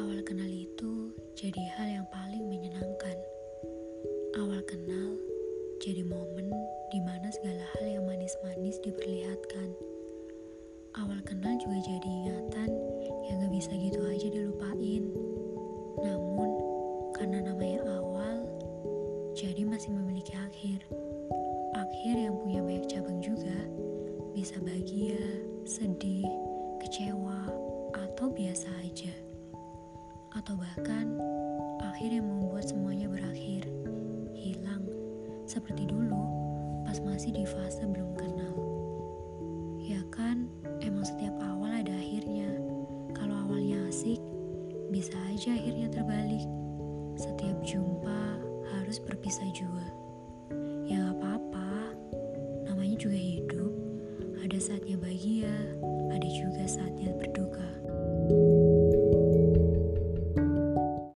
Awal kenal itu jadi hal yang paling menyenangkan. Awal kenal jadi momen di mana segala hal yang manis-manis diperlihatkan. Awal kenal juga jadi ingatan yang gak bisa gitu aja dilupain. Namun, karena namanya awal, jadi masih memiliki akhir. Akhir yang punya banyak cabang juga, bisa bahagia, sedih, kecewa, atau biasa bahkan, akhir yang membuat semuanya berakhir, hilang, seperti dulu pas masih di fase belum kenal. Ya kan, emang setiap awal ada akhirnya. Kalau awalnya asik, bisa aja akhirnya terbalik. Setiap jumpa harus berpisah juga. Ya gak apa-apa, namanya juga hidup. Ada saatnya bahagia, ada juga saatnya ber